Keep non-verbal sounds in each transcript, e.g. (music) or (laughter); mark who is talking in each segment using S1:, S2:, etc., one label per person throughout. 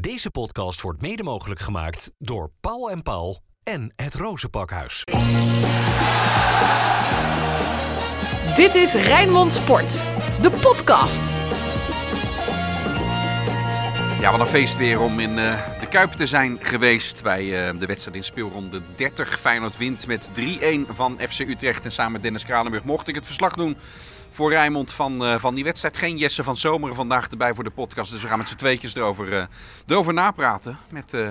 S1: Deze podcast wordt mede mogelijk gemaakt door Paul en Paul en het Rozenpakhuis.
S2: Dit is Rijnmond Sport, de podcast.
S3: Ja, wat een feest weer om in eh, de Kuip te zijn geweest bij eh, de wedstrijd in speelronde 30. Feyenoord wint met 3-1 van FC Utrecht. En samen met Dennis Kranenburg mocht ik het verslag doen voor Rijnmond van, eh, van die wedstrijd. Geen Jesse van Zomeren vandaag erbij voor de podcast. Dus we gaan met z'n tweetjes erover, eh, erover napraten. Met eh,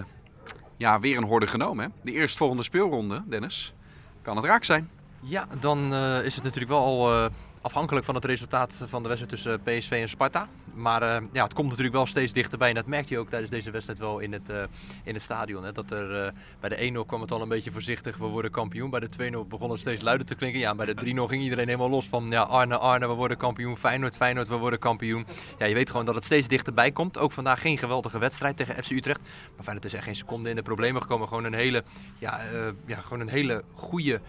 S3: ja, weer een horde genomen. Hè? De eerstvolgende speelronde, Dennis. Kan het raak zijn?
S4: Ja, dan is het natuurlijk wel al afhankelijk van het resultaat van de wedstrijd tussen PSV en Sparta. Maar eh, ja, het komt natuurlijk wel steeds dichterbij. En dat merkte je ook tijdens deze wedstrijd wel in het, eh, in het stadion. Hè. Dat er, eh, bij de 1-0 kwam het al een beetje voorzichtig, we worden kampioen. Bij de 2-0 begon het steeds luider te klinken. Ja, bij de 3-0 ging iedereen helemaal los van ja, Arne, Arne, we worden kampioen. Feyenoord, Feyenoord, we worden kampioen. Ja, je weet gewoon dat het steeds dichterbij komt. Ook vandaag geen geweldige wedstrijd tegen FC Utrecht. Maar Feyenoord is echt geen seconde in de problemen gekomen. Gewoon een hele, ja, ja, gewoon een hele goede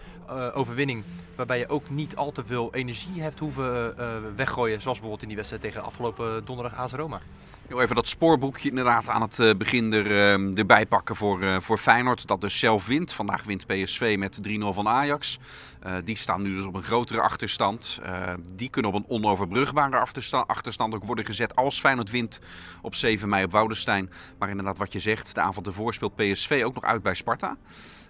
S4: overwinning. Waarbij je ook niet al te veel energie hebt hoeven weggooien. Zoals bijvoorbeeld in die wedstrijd tegen afgelopen donderdag AS Roma.
S3: Even dat spoorboekje inderdaad aan het eh, begin er, eh, erbij pakken voor, eh, voor Feyenoord. Dat dus zelf wint. Vandaag wint PSV met 3-0 van Ajax. Eh, die staan nu dus op een grotere achterstand. Eh, die kunnen op een onoverbrugbare achtersta- achterstand ook worden gezet als Feyenoord wint op 7 mei op Woudenstein. Maar inderdaad wat je zegt, de avond ervoor speelt PSV ook nog uit bij Sparta.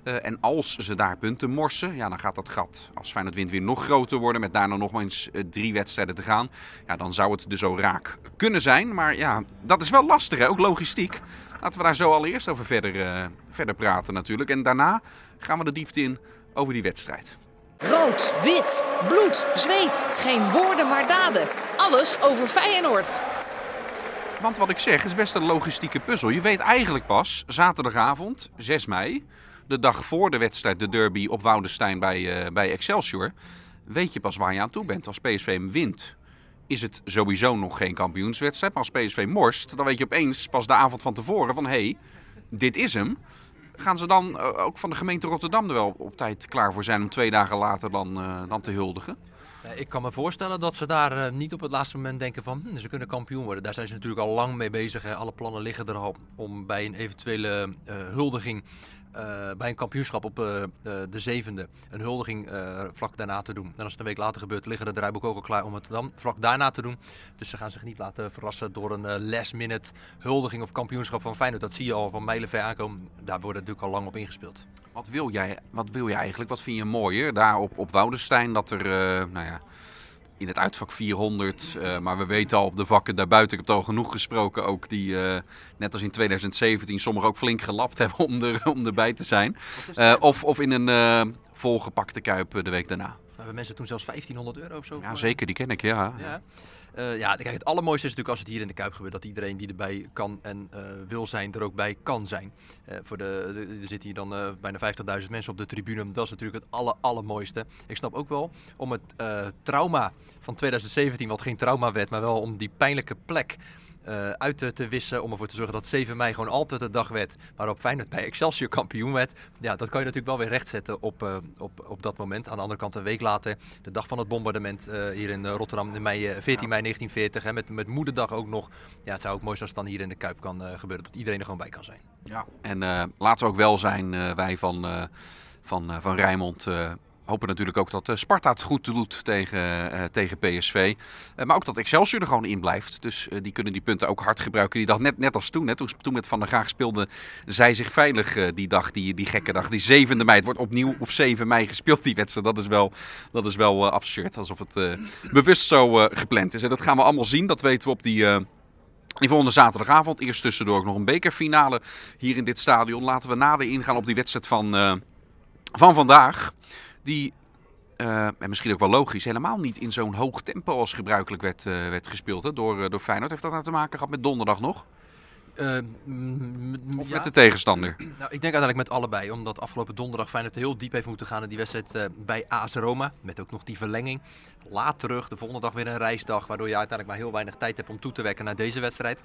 S3: Eh, en als ze daar punten morsen, ja, dan gaat dat gat als Feyenoord wint weer nog groter worden. Met daarna nog maar eens eh, drie wedstrijden te gaan. Ja, dan zou het dus zo raak kunnen zijn. Maar ja, dat is wel lastig, hè? ook logistiek. Laten we daar zo allereerst over verder, eh, verder praten natuurlijk. En daarna gaan we de diepte in over die wedstrijd.
S2: Rood, wit, bloed, zweet. Geen woorden maar daden. Alles over Feyenoord.
S3: Want wat ik zeg is best een logistieke puzzel. Je weet eigenlijk pas zaterdagavond, 6 mei, de dag voor de wedstrijd, de derby op Woudenstein bij, eh, bij Excelsior, weet je pas waar je aan toe bent. Als PSV hem wint, is het sowieso nog geen kampioenswedstrijd. Maar als PSV morst, dan weet je opeens pas de avond van tevoren van hé, hey, dit is hem. Gaan ze dan eh, ook van de gemeente Rotterdam er wel op tijd klaar voor zijn om twee dagen later dan, eh, dan te huldigen?
S4: Ik kan me voorstellen dat ze daar niet op het laatste moment denken van hm, ze kunnen kampioen worden. Daar zijn ze natuurlijk al lang mee bezig. Alle plannen liggen er al om bij een eventuele huldiging, eh, bij een kampioenschap op eh, de zevende, een huldiging vlak daarna te doen. En als het een week later gebeurt, liggen de draaiboeken ook al klaar om het dan vlak daarna te doen. Dus ze gaan zich niet laten verrassen door een eh, last minute huldiging of kampioenschap van Feyenoord. Dat zie je al van mijlenver aankomen. Daar wordt natuurlijk al lang op ingespeeld.
S3: Wat wil jij, wat wil je eigenlijk? Wat vind je mooier daar op, op Woudenstein? Dat er, nou ja, in het uitvak 400, eh, maar we weten al op de vakken daarbuiten, ik heb het al genoeg gesproken, ook die, eh, net als in 2017, sommigen ook flink gelapt (laughs) hebben om, er, om erbij te zijn. Eh, of, of in een eh, volgepakte kuip de week daarna.
S4: We hebben mensen toen zelfs 1500 euro of zo.
S3: Ja, zeker, die ken ik, ja.
S4: Ja. Eh, ja, kijk, het allermooiste is natuurlijk als het hier in de Kuip gebeurt, dat iedereen die erbij kan en eh, wil zijn, er ook bij kan zijn. Eh, voor de, er zitten hier dan bijna 50.000 mensen op de tribune. Dat is natuurlijk het aller, allermooiste. Ik snap ook wel om het trauma van 2017, wat geen trauma werd, maar wel om die pijnlijke plek eh, uit te, te wissen. Om ervoor te zorgen dat 7 mei gewoon altijd de dag werd waarop Feyenoord bij Excelsior kampioen werd. Ja, dat kan je natuurlijk wel weer rechtzetten op, eh, op, op dat moment. Aan de andere kant een week later, de dag van het bombardement eh, hier in Rotterdam, in mei, eh, 14 mei 1940. Hè, met, met moederdag ook nog. Ja, het zou ook mooi zijn als het dan hier in de Kuip kan gebeuren. Dat iedereen er gewoon bij kan zijn.
S3: Ja. En laten we ook wel zijn, wij van, van, van Rijnmond eh, hopen natuurlijk ook dat eh, Sparta het goed doet tegen, eh, tegen PSV. Eh, maar ook dat Excelsior er gewoon in blijft. Dus die kunnen die punten ook hard gebruiken. Die dag net, net als toen, hè, toen, toen met Van der Graag speelde zij zich veilig die dag, die, die gekke dag. Die 7e mei, het wordt opnieuw op 7 mei gespeeld die wedstrijd. Dat is wel, dat is wel absurd, alsof het bewust zo gepland is. En dat gaan we allemaal zien, dat weten we op die... die volgende zaterdagavond. Eerst tussendoor ook nog een bekerfinale hier in dit stadion. Laten we nader ingaan op die wedstrijd van, van vandaag. Die, eh, en misschien ook wel logisch, helemaal niet in zo'n hoog tempo als gebruikelijk werd, eh, werd gespeeld hè, door, eh, door Feyenoord. Heeft dat nou te maken gehad met donderdag nog?
S4: Eh, mm,
S3: Of
S4: ja.
S3: met de tegenstander? (clears throat)
S4: Nou, ik denk uiteindelijk met allebei. Omdat afgelopen donderdag Feyenoord heel diep heeft moeten gaan in die wedstrijd eh, bij AS Roma. Met ook nog die verlenging. Laat terug, de volgende dag weer een reisdag. Waardoor je uiteindelijk maar heel weinig tijd hebt om toe te werken naar deze wedstrijd.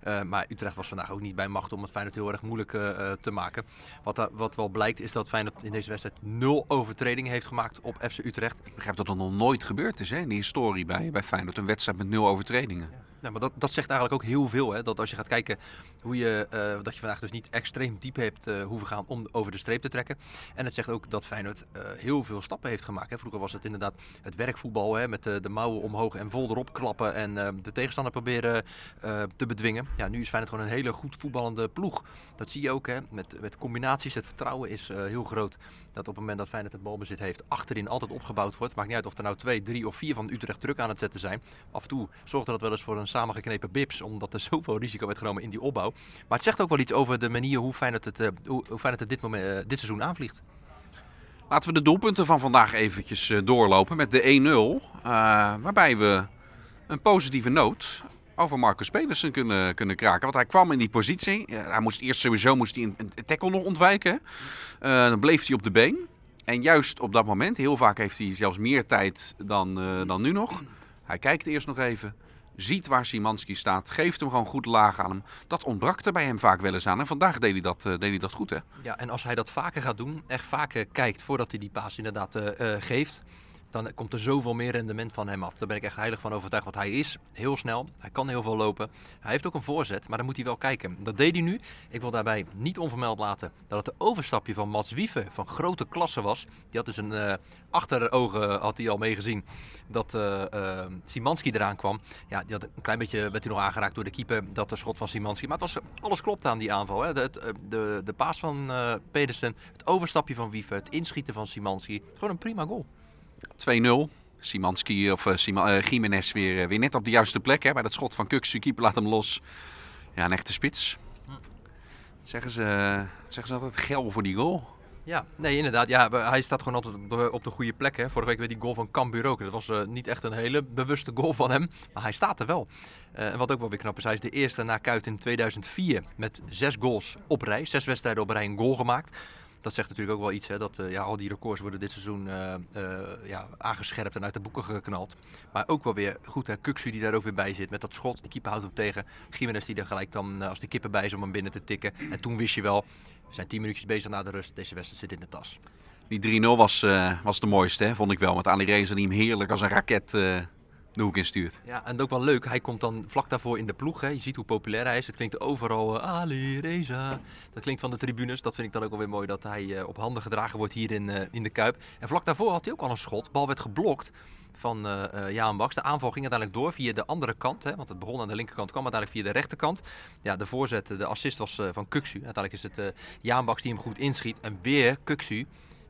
S4: Eh, maar Utrecht was vandaag ook niet bij macht om het Feyenoord heel erg moeilijk eh, te maken. Wat, wat wel blijkt is dat Feyenoord in deze wedstrijd nul overtredingen heeft gemaakt op FC Utrecht.
S3: Ik begrijp dat dat nog nooit gebeurd is hè, in de historie bij, bij Feyenoord. Een wedstrijd met nul overtredingen.
S4: Ja, maar dat, dat zegt eigenlijk ook heel veel. Hè? Dat als je gaat kijken hoe je, eh, dat je vandaag dus niet extreem diep hebt uh, hoeven gaan om over de streep te trekken. En het zegt ook dat Feyenoord uh, heel veel stappen heeft gemaakt. Hè? Vroeger was het inderdaad het werkvoetbal hè? met de, de mouwen omhoog en vol erop klappen en de tegenstander proberen te bedwingen. Ja, nu is Feyenoord gewoon een hele goed voetballende ploeg. Dat zie je ook hè? Met, met combinaties. Het vertrouwen is heel groot dat op het moment dat Feyenoord het balbezit heeft, achterin altijd opgebouwd wordt. Maakt niet uit of er nou twee, drie of vier van Utrecht druk aan het zetten zijn. Af en toe zorgt dat wel eens voor een samengeknepen bips, omdat er (laughs) zoveel risico werd genomen in die opbouw. Maar het zegt ook wel iets over de manier hoe Feyenoord het, uh, hoe, hoe Feyenoord het dit, moment, uh, dit seizoen aanvliegt.
S3: Laten we de doelpunten van vandaag eventjes uh, doorlopen met de 1-0. waarbij we een positieve noot over Marcus Pedersen kunnen, kunnen kraken. Want hij kwam in die positie. hij moest eerst sowieso moest hij een, een tackle nog ontwijken. dan bleef hij op de been. En juist op dat moment, heel vaak heeft hij zelfs meer tijd dan, dan nu nog. Hij kijkt eerst nog even ziet waar Simanski staat, geeft hem gewoon goed laag aan hem. Dat ontbrak er bij hem vaak wel eens aan. En vandaag deed hij dat, uh, deed hij dat goed, hè?
S4: Ja, en als hij dat vaker gaat doen, echt vaker kijkt voordat hij die paas inderdaad uh, uh, geeft dan komt er zoveel meer rendement van hem af. Daar ben ik echt heilig van overtuigd. Want hij is heel snel, hij kan heel veel lopen. Hij heeft ook een voorzet, maar dan moet hij wel kijken. Dat deed hij nu. Ik wil daarbij niet onvermeld laten dat het de overstapje van Mats Wieven van grote klasse was. Die had dus een uh, achterogen had hij al meegezien dat uh, uh, Simanski eraan kwam. Ja, die had een klein beetje werd hij nog aangeraakt door de keeper. Dat de schot van Simanski. Maar het was, alles klopt aan die aanval. Hè. De, de, de, de paas van Pedersen, het overstapje van Wieven, het inschieten van Simanski. Gewoon een prima goal.
S3: 2-0. Simanski of Sima, uh, Jiménez weer, uh, weer net op de juiste plek. Hè, bij dat schot van Kuksu. Keeper laat hem los. Ja, een echte spits. Hm. Zeggen ze, zeggen ze altijd gel voor die goal.
S4: Ja, nee, inderdaad. Ja, hij staat gewoon altijd op de, op de goede plek. Hè. Vorige week werd die goal van Cambuur ook. Dat was uh, niet echt een hele bewuste goal van hem. Maar hij staat er wel. Uh, en wat ook wel weer knap is, hij is de eerste na Kuit in 2004 met zes goals op rij. Zes wedstrijden op rij een goal gemaakt dat zegt natuurlijk ook wel iets. Hè, dat uh, ja, al die records worden dit seizoen uh, uh, ja, aangescherpt en uit de boeken geknald. Maar ook wel weer goed, hè, Kuksu die daar ook weer bij zit met dat schot. De keeper houdt hem tegen. Jiménez die er gelijk dan als de kippen bij is om hem binnen te tikken. En toen wist je wel, we zijn tien minuutjes bezig na de rust. Deze wedstrijd zit in de tas.
S3: Die 3-0 was, was de mooiste, hè, vond ik wel. Met Ali Reza die hem heerlijk als een raket de hoek instuurt.
S4: Ja, en ook wel leuk. Hij komt dan vlak daarvoor in de ploeg. Hè. Je ziet hoe populair hij is. Het klinkt overal uh, Ali Reza. Dat klinkt van de tribunes. Dat vind ik dan ook wel weer mooi dat hij uh, op handen gedragen wordt hier in, uh, in de Kuip. En vlak daarvoor had hij ook al een schot. Bal werd geblokt van uh, Jaan Baks. De aanval ging uiteindelijk door via de andere kant. Hè, want het begon aan de linkerkant, kwam uiteindelijk via de rechterkant. Ja, de voorzet, de assist was van Kuksu. Uiteindelijk is het uh, Jaan Baks die hem goed inschiet. En weer Kuksu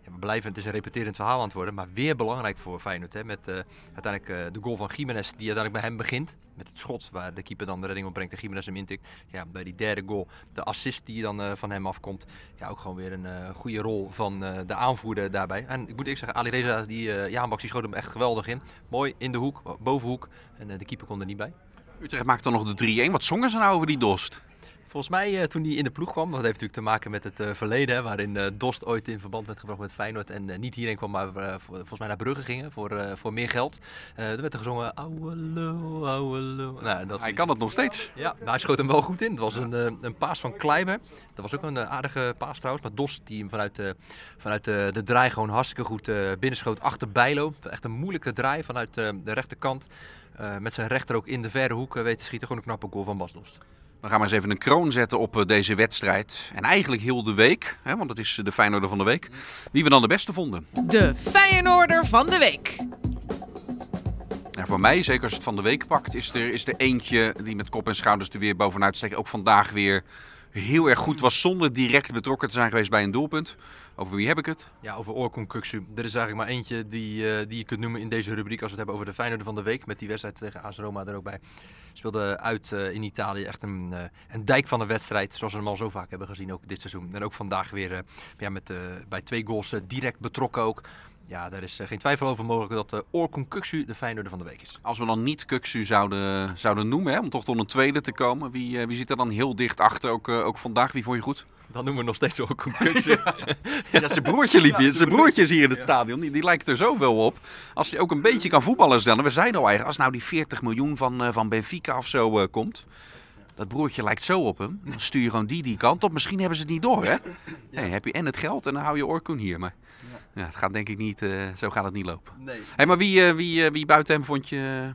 S4: ja, we blijven, het is een repeterend verhaal aan het worden, maar weer belangrijk voor Feyenoord. Hè, met uh, uiteindelijk uh, de goal van Jiménez, die uiteindelijk bij hem begint. Met het schot waar de keeper dan de redding op brengt en Jiménez hem intikt. Ja, bij die derde goal, de assist die dan uh, van hem afkomt. Ja, ook gewoon weer een goede rol van de aanvoerder daarbij. En ik moet eerlijk zeggen, Ali Reza, die uh, die schoot hem echt geweldig in. Mooi in de hoek, bovenhoek. En de keeper kon er niet bij.
S3: Utrecht maakt dan nog de 3-1. Wat zongen ze nou over die Dost?
S4: Volgens mij uh, toen hij in de ploeg kwam, dat heeft natuurlijk te maken met het uh, verleden, hè, waarin uh, Dost ooit in verband werd gebracht met Feyenoord en niet hierheen kwam, maar volgens mij naar Brugge gingen voor, voor meer geld. er werd er gezongen, ouwe.
S3: Nou, dat... Hij kan het nog steeds.
S4: Ja, maar hij schoot hem wel goed in. Het was een, een paas van Kleiber. Dat was ook een aardige paas trouwens, maar Dost die hem vanuit, de, vanuit de, de draai gewoon hartstikke goed binnenschoot achter Bijlo. Echt een moeilijke draai vanuit de rechterkant. met zijn rechter ook in de verre hoek weten schieten. Gewoon een knappe goal van Bas Dost.
S3: We gaan maar eens even een kroon zetten op eh, deze wedstrijd. En eigenlijk heel de week, hè, want het is de Feyenoorder van de week. Wie we dan de beste vonden.
S2: De Feyenoorder van de week.
S3: Ja, voor mij, zeker als het van de week pakt, is er, is er eentje die met kop en schouders er weer bovenuit steekt. Ook vandaag weer heel erg goed was zonder direct betrokken te zijn geweest bij een doelpunt. Over wie heb ik het?
S4: Ja, over Orkun Kuksu. Er is eigenlijk maar eentje die, uh, die je kunt noemen in deze rubriek als we het hebben over de Feyenoorder van de week. Met die wedstrijd tegen AS Roma er ook bij. Speelde uit uh, in Italië echt een, uh, een dijk van een wedstrijd. Zoals we hem al zo vaak hebben gezien ook dit seizoen. En ook vandaag weer ja, met, bij twee goals direct betrokken ook. Ja, daar is geen twijfel over mogelijk dat uh, Orkun Kuksu de Feyenoorder van de week is.
S3: Als we dan niet Kuksu zouden, zouden noemen, hè, om toch tot een tweede te komen. Wie, uh, wie zit er dan heel dicht achter, ook, uh, ook vandaag? Wie vond je goed?
S4: Dan noemen we nog steeds Orkun (laughs) Kuksu. ja,
S3: ja zijn broertje liep hier. Zijn broertje is hier in het stadion. Die, die, lijkt er zoveel op. Als hij ook een beetje kan voetballen stellen. We zeiden al eigenlijk, als nou die 40 miljoen van, van Benfica of zo komt dat broertje lijkt zo op hem. Dan stuur je gewoon die die kant op. Misschien hebben ze het niet door, hè? Ja. heb je en het geld en dan hou je Orkoen hier. Maar ja. Ja het gaat denk ik niet, uh, zo gaat het niet lopen. Nee. Hey, maar wie, uh, wie, uh, wie buiten hem vond je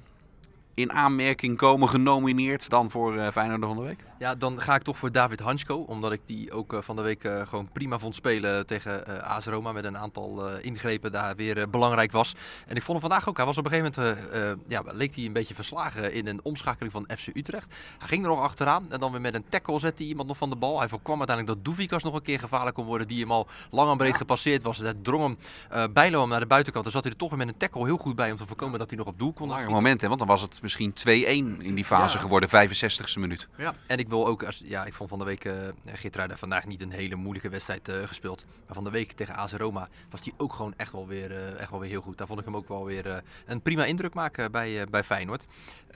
S3: in aanmerking komen genomineerd dan voor Feyenoord van de Week?
S4: Ja, dan ga ik toch voor David Hansko. Omdat ik die ook van de week gewoon prima vond spelen tegen uh, AS Roma. Met een aantal ingrepen daar weer belangrijk was. En ik vond hem vandaag ook. Hij was op een gegeven moment, ja, leek hij een beetje verslagen in een omschakeling van FC Utrecht. Hij ging er nog achteraan. En dan weer met een tackle zette hij iemand nog van de bal. Hij voorkwam uiteindelijk dat Doevikas nog een keer gevaarlijk kon worden. Die hem al lang en breed gepasseerd was. Dat drong hem uh, bijlo hem naar de buitenkant. Dan zat hij er toch weer met een tackle heel goed bij om te voorkomen dat hij nog op doel kon.
S3: Een moment, hè, want dan was het misschien 2-1 in die fase geworden, 65ste minuut.
S4: Ja. En ik wil ook, als, ja, ik vond van de week uh, Geertruida vandaag niet een hele moeilijke wedstrijd uh, gespeeld. Maar van de week tegen AS Roma was hij ook gewoon echt wel weer, uh, echt wel weer heel goed. Daar vond ik hem ook wel weer een prima indruk maken bij, bij Feyenoord.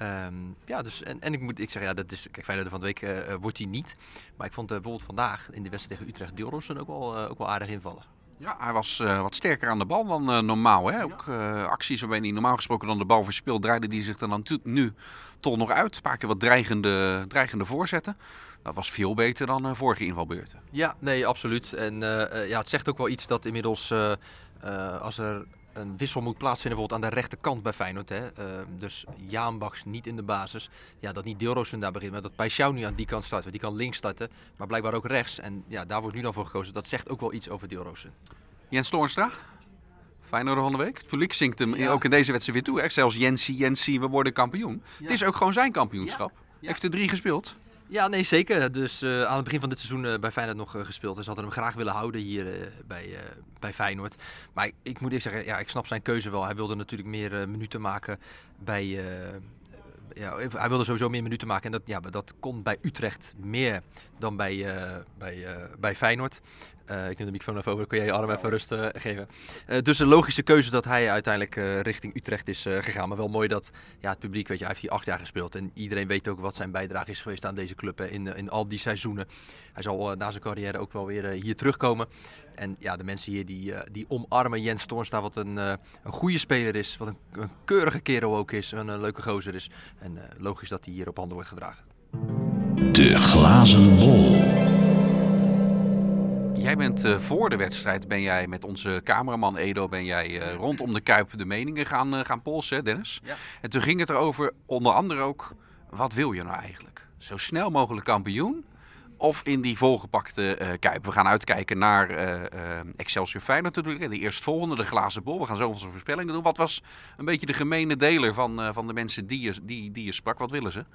S4: Um, ja, dus, en, en ik moet ik zeggen, ja, dat is, kijk, Feyenoord van de week wordt hij niet. Maar ik vond bijvoorbeeld vandaag in de wedstrijd tegen Utrecht Dilrosun ook wel, ook wel aardig invallen.
S3: Ja, hij was uh, wat sterker aan de bal dan uh, normaal. Hè? Ook uh, acties waarbij hij normaal gesproken dan de bal verspeelt, draaide hij zich dan nu toch nog uit. Een paar keer wat dreigende, dreigende voorzetten. Dat was veel beter dan vorige invalbeurten.
S4: Ja, nee, absoluut. En ja, het zegt ook wel iets dat inmiddels als er een wissel moet plaatsvinden bijvoorbeeld aan de rechterkant bij Feyenoord. Hè. Uh, dus Jaanbaks niet in de basis. Ja, dat niet Deelroosen daar begint, maar dat Peixau nu aan die kant start. Want die kan links starten, maar blijkbaar ook rechts. En ja, daar wordt nu dan voor gekozen. Dat zegt ook wel iets over Deelroosen.
S3: Jens Toornstra, Feyenoord van de week. Het publiek zingt hem ook in deze wedstrijd weer toe. Hè. Zelfs Jensie, Jensie, we worden kampioen. Het is ook gewoon zijn kampioenschap. Heeft er drie gespeeld.
S4: Ja, nee, zeker. Dus uh, aan het begin van dit seizoen uh, bij Feyenoord nog uh, gespeeld. Dus hadden hem graag willen houden hier bij, bij Feyenoord. Maar ik, ik moet eerst zeggen, ja, ik snap zijn keuze wel. Hij wilde natuurlijk meer minuten maken bij... ja, hij wilde sowieso meer minuten maken. En dat, ja, dat kon bij Utrecht meer dan bij, bij, bij Feyenoord. Uh, ik neem de microfoon even over, kun jij je arm even rust uh, geven. Uh, dus een logische keuze dat hij uiteindelijk richting Utrecht is gegaan. Maar wel mooi dat ja, het publiek, weet je, hij heeft hier acht jaar gespeeld. En iedereen weet ook wat zijn bijdrage is geweest aan deze club hè, in, in al die seizoenen. Hij zal na zijn carrière ook wel weer hier terugkomen. En ja, de mensen hier die, die omarmen Jens Toornstra, wat een, een goede speler is. Wat een, een keurige kerel ook is, een, een leuke gozer is. En logisch dat hij hier op handen wordt gedragen.
S1: De glazen bol.
S3: Jij bent uh, voor de wedstrijd, ben jij met onze cameraman Edo, ben jij uh, rondom de Kuip de meningen gaan, uh, gaan polsen, Dennis? Ja. En toen ging het erover, onder andere ook, wat wil je nou eigenlijk? Zo snel mogelijk kampioen? Of in die volgepakte Kuip? We gaan uitkijken naar Excelsior Feyenoord natuurlijk, de eerstvolgende, de glazen bol. We gaan zo onze voorspellingen doen. Wat was een beetje de gemene deler van, van de mensen die je, die, die je sprak? Wat willen ze?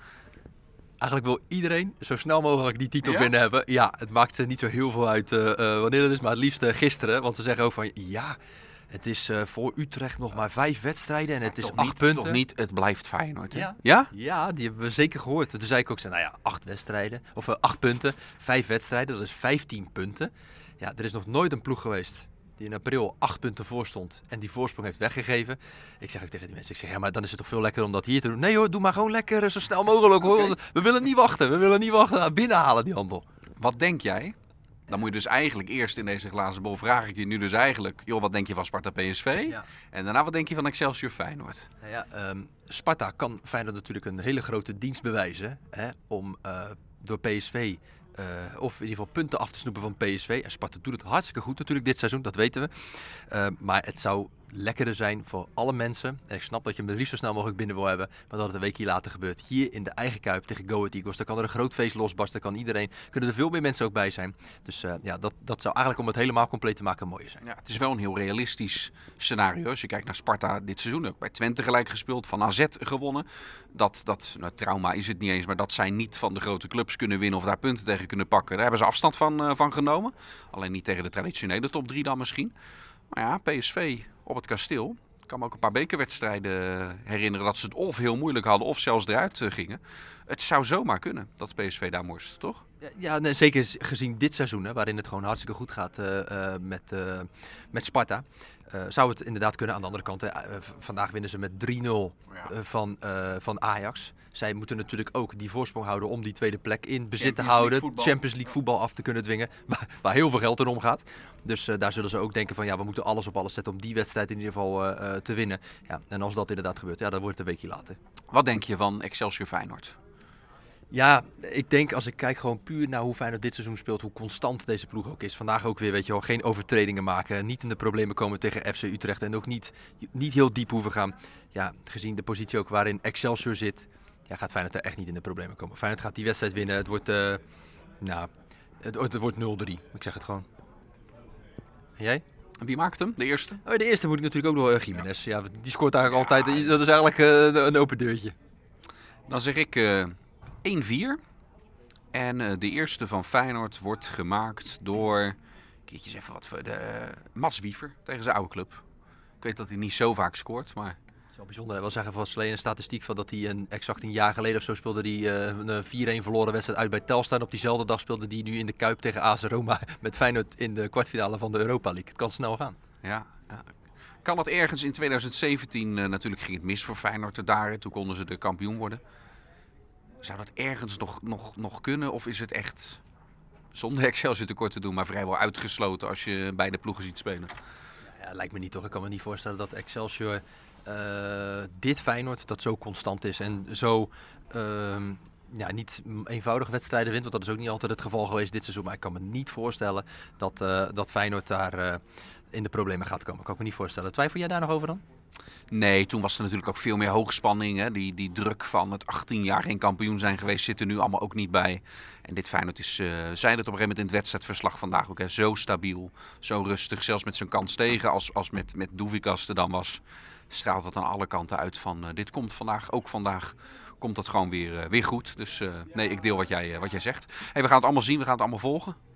S4: Eigenlijk wil iedereen zo snel mogelijk die titel binnen hebben. Ja, het maakt niet zo heel veel uit uh, wanneer het is, maar het liefst uh, gisteren. Want ze zeggen ook van ja, het is voor Utrecht nog maar vijf wedstrijden en het is acht
S3: niet,
S4: punten.
S3: Toch niet, het blijft Feyenoord.
S4: Ja. ja? Ja, die hebben we zeker gehoord. Toen zei ik ook, nou ja, acht wedstrijden, of acht punten, vijf wedstrijden, dat is vijftien punten. Ja, er is nog nooit een ploeg geweest die in april acht punten voor stond en die voorsprong heeft weggegeven. Ik zeg ook tegen die mensen, ik zeg, ja, maar dan is het toch veel lekkerder om dat hier te doen. Nee hoor, doe maar gewoon lekker eh, zo snel mogelijk hoor. We willen niet wachten, we willen niet wachten. Binnenhalen die handel.
S3: Wat denk jij? Dan moet je dus eigenlijk eerst in deze glazen bol vraag ik je nu dus eigenlijk, joh, wat denk je van Sparta PSV? Ja. En daarna wat denk je van Excelsior Feyenoord?
S4: Nou ja, um, Sparta kan Feyenoord natuurlijk een hele grote dienst bewijzen hè, om uh, door PSV uh, of in ieder geval punten af te snoepen van PSV. En Sparta doet het hartstikke goed natuurlijk dit seizoen, dat weten we. Uh, maar het zou lekkerder zijn voor alle mensen. En ik snap dat je hem het liefst zo snel mogelijk binnen wil hebben. Maar dat het een weekje later gebeurt. Hier in de eigen Kuip tegen Go Ahead Eagles. Daar kan er een groot feest losbarsten. kan iedereen, kunnen er veel meer mensen ook bij zijn. Dus uh, ja, dat, dat zou eigenlijk om het helemaal compleet te maken mooier zijn.
S3: Ja, het is wel een heel realistisch scenario. Als je kijkt naar Sparta dit seizoen. Ook bij Twente gelijk gespeeld. Van AZ gewonnen. Dat, dat nou, trauma is het niet eens. Maar dat zij niet van de grote clubs kunnen winnen. Of daar punten tegen kunnen pakken. Daar hebben ze afstand van, uh, van genomen. Alleen niet tegen de traditionele top 3 dan misschien. Maar ja, PSV op het kasteel. Ik kan me ook een paar bekerwedstrijden herinneren dat ze het of heel moeilijk hadden of zelfs eruit eh, gingen. Het zou zomaar kunnen dat PSV daar moest, toch?
S4: Ja, zeker gezien dit seizoen, hè, waarin het gewoon hartstikke goed gaat uh, met, met Sparta. Zou het inderdaad kunnen. Aan de andere kant, vandaag winnen ze met 3-0 ja. van, van Ajax. Zij moeten natuurlijk ook die voorsprong houden om die tweede plek in bezit te houden. Champions League voetbal af te kunnen dwingen. (laughs) Waar, waar heel veel geld in omgaat. Dus daar zullen ze ook denken van ja, we moeten alles op alles zetten om die wedstrijd in ieder geval te winnen. Ja, en als dat inderdaad gebeurt, ja, dan wordt het een weekje later.
S3: Wat denk je van Excelsior Feyenoord?
S4: Ja, ik denk als ik kijk gewoon puur naar hoe Feyenoord dit seizoen speelt, hoe constant deze ploeg ook is. Vandaag ook weer, weet je wel, geen overtredingen maken, niet in de problemen komen tegen FC Utrecht en ook niet, niet heel diep hoeven gaan. Ja, gezien de positie ook waarin Excelsior zit, ja, gaat Feyenoord er echt niet in de problemen komen. Feyenoord gaat die wedstrijd winnen. Het wordt, uh, nou, het, het wordt 0-3. Ik zeg het gewoon. En jij?
S3: En wie maakt hem, de eerste?
S4: Oh, de eerste moet ik natuurlijk ook nog uh, Jiménez. Ja, die scoort eigenlijk altijd. Dat is eigenlijk uh, een open deurtje.
S3: Dan zeg ik 1-4. En uh, de eerste van Feyenoord wordt gemaakt door. Keertjes even wat voor de. Mats Wiever tegen zijn oude club. Ik weet dat hij niet zo vaak scoort, maar.
S4: Het is wel bijzonder. Hij wil zeggen van alleen een statistiek van dat hij een, exact een jaar geleden of zo speelde die uh, een 4-1 verloren wedstrijd uit bij Telstar. En op diezelfde dag speelde die nu in de Kuip tegen AS Roma (laughs) met Feyenoord in de kwartfinale van de Europa League. Het kan snel gaan.
S3: Ja, ja. Kan het ergens in 2017 uh, natuurlijk ging het mis voor Feyenoord daar. Toen konden ze de kampioen worden. Zou dat ergens nog, nog, nog kunnen? Of is het echt zonder Excelsior tekort te doen, maar vrijwel uitgesloten als je beide ploegen ziet spelen?
S4: Ja, lijkt me niet toch. Ik kan me niet voorstellen dat Excelsior uh, dit Feyenoord dat zo constant is en zo uh, ja, niet eenvoudige wedstrijden wint. Want dat is ook niet altijd het geval geweest dit seizoen. Maar ik kan me niet voorstellen dat, uh, dat Feyenoord daar uh, in de problemen gaat komen. Ik kan me niet voorstellen. Twijfel jij daar nog over dan?
S3: Nee, toen was er natuurlijk ook veel meer hoogspanning. Hè? Die, die druk van het 18 jaar geen kampioen zijn geweest zit er nu allemaal ook niet bij. En dit Feyenoord is, uh, zei het op een gegeven moment in het wedstrijdverslag vandaag ook, hè? zo stabiel, zo rustig. Zelfs met zijn kans tegen, als, als met, met Doevikas er dan was, straalt het aan alle kanten uit van uh, dit komt vandaag, ook vandaag komt dat gewoon weer, uh, weer goed. Dus nee, ik deel wat jij, wat jij zegt. Hey, we gaan het allemaal zien, we gaan het allemaal volgen.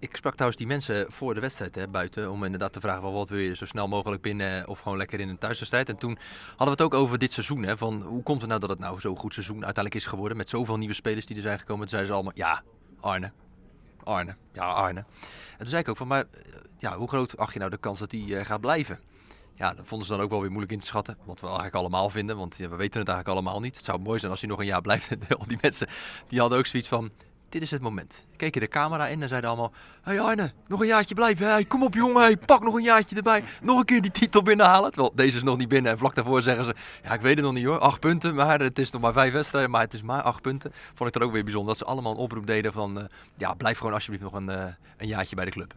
S4: Ik sprak trouwens die mensen voor de wedstrijd hè, buiten om inderdaad te vragen: wat wil je zo snel mogelijk binnen of gewoon lekker in een thuiswedstrijd. En toen hadden we het ook over dit seizoen. Hè, van hoe komt het nou dat het nou zo'n goed seizoen uiteindelijk is geworden met zoveel nieuwe spelers die er zijn gekomen. Toen zeiden ze allemaal: ja, Arne, Arne, ja, Arne. En toen zei ik ook van: maar ja, hoe groot acht je nou de kans dat hij uh, gaat blijven? Ja, dat vonden ze dan ook wel weer moeilijk in te schatten. Wat we eigenlijk allemaal vinden, want we weten het eigenlijk allemaal niet. Het zou mooi zijn als hij nog een jaar blijft. (laughs) Al die mensen die hadden ook zoiets van: dit is het moment. Keken de camera in en zeiden allemaal: Hey Arne, nog een jaartje blijven. Hey, kom op jongen, hey, pak nog een jaartje erbij. Nog een keer die titel binnenhalen. Terwijl deze is nog niet binnen. En vlak daarvoor zeggen ze: Ja, ik weet het nog niet hoor. Acht punten, maar het is nog maar vijf wedstrijden. Maar het is maar acht punten. Vond ik dan ook weer bijzonder dat ze allemaal een oproep deden van: uh, Ja, blijf gewoon alsjeblieft nog een, uh, een jaartje bij de club.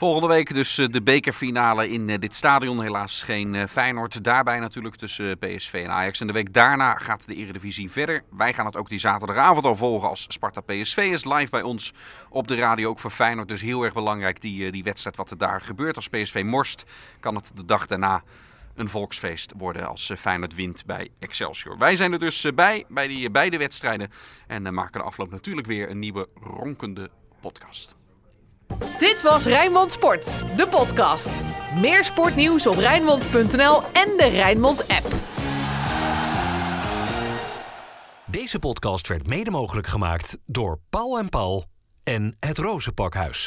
S3: Volgende week dus de bekerfinale in dit stadion. Helaas geen Feyenoord. Daarbij natuurlijk tussen PSV en Ajax. En de week daarna gaat de Eredivisie verder. Wij gaan het ook die zaterdagavond al volgen als Sparta PSV is live bij ons op de radio. Ook voor Feyenoord dus heel erg belangrijk die, die wedstrijd wat er daar gebeurt. Als PSV morst kan het de dag daarna een volksfeest worden als Feyenoord wint bij Excelsior. Wij zijn er dus bij, bij die beide wedstrijden. En maken de afloop natuurlijk weer een nieuwe ronkende podcast.
S2: Dit was Rijnmond Sport, de podcast. Meer sportnieuws op Rijnmond.nl en de Rijnmond app.
S1: Deze podcast werd mede mogelijk gemaakt door Paul en Paul en het Rozenpakhuis.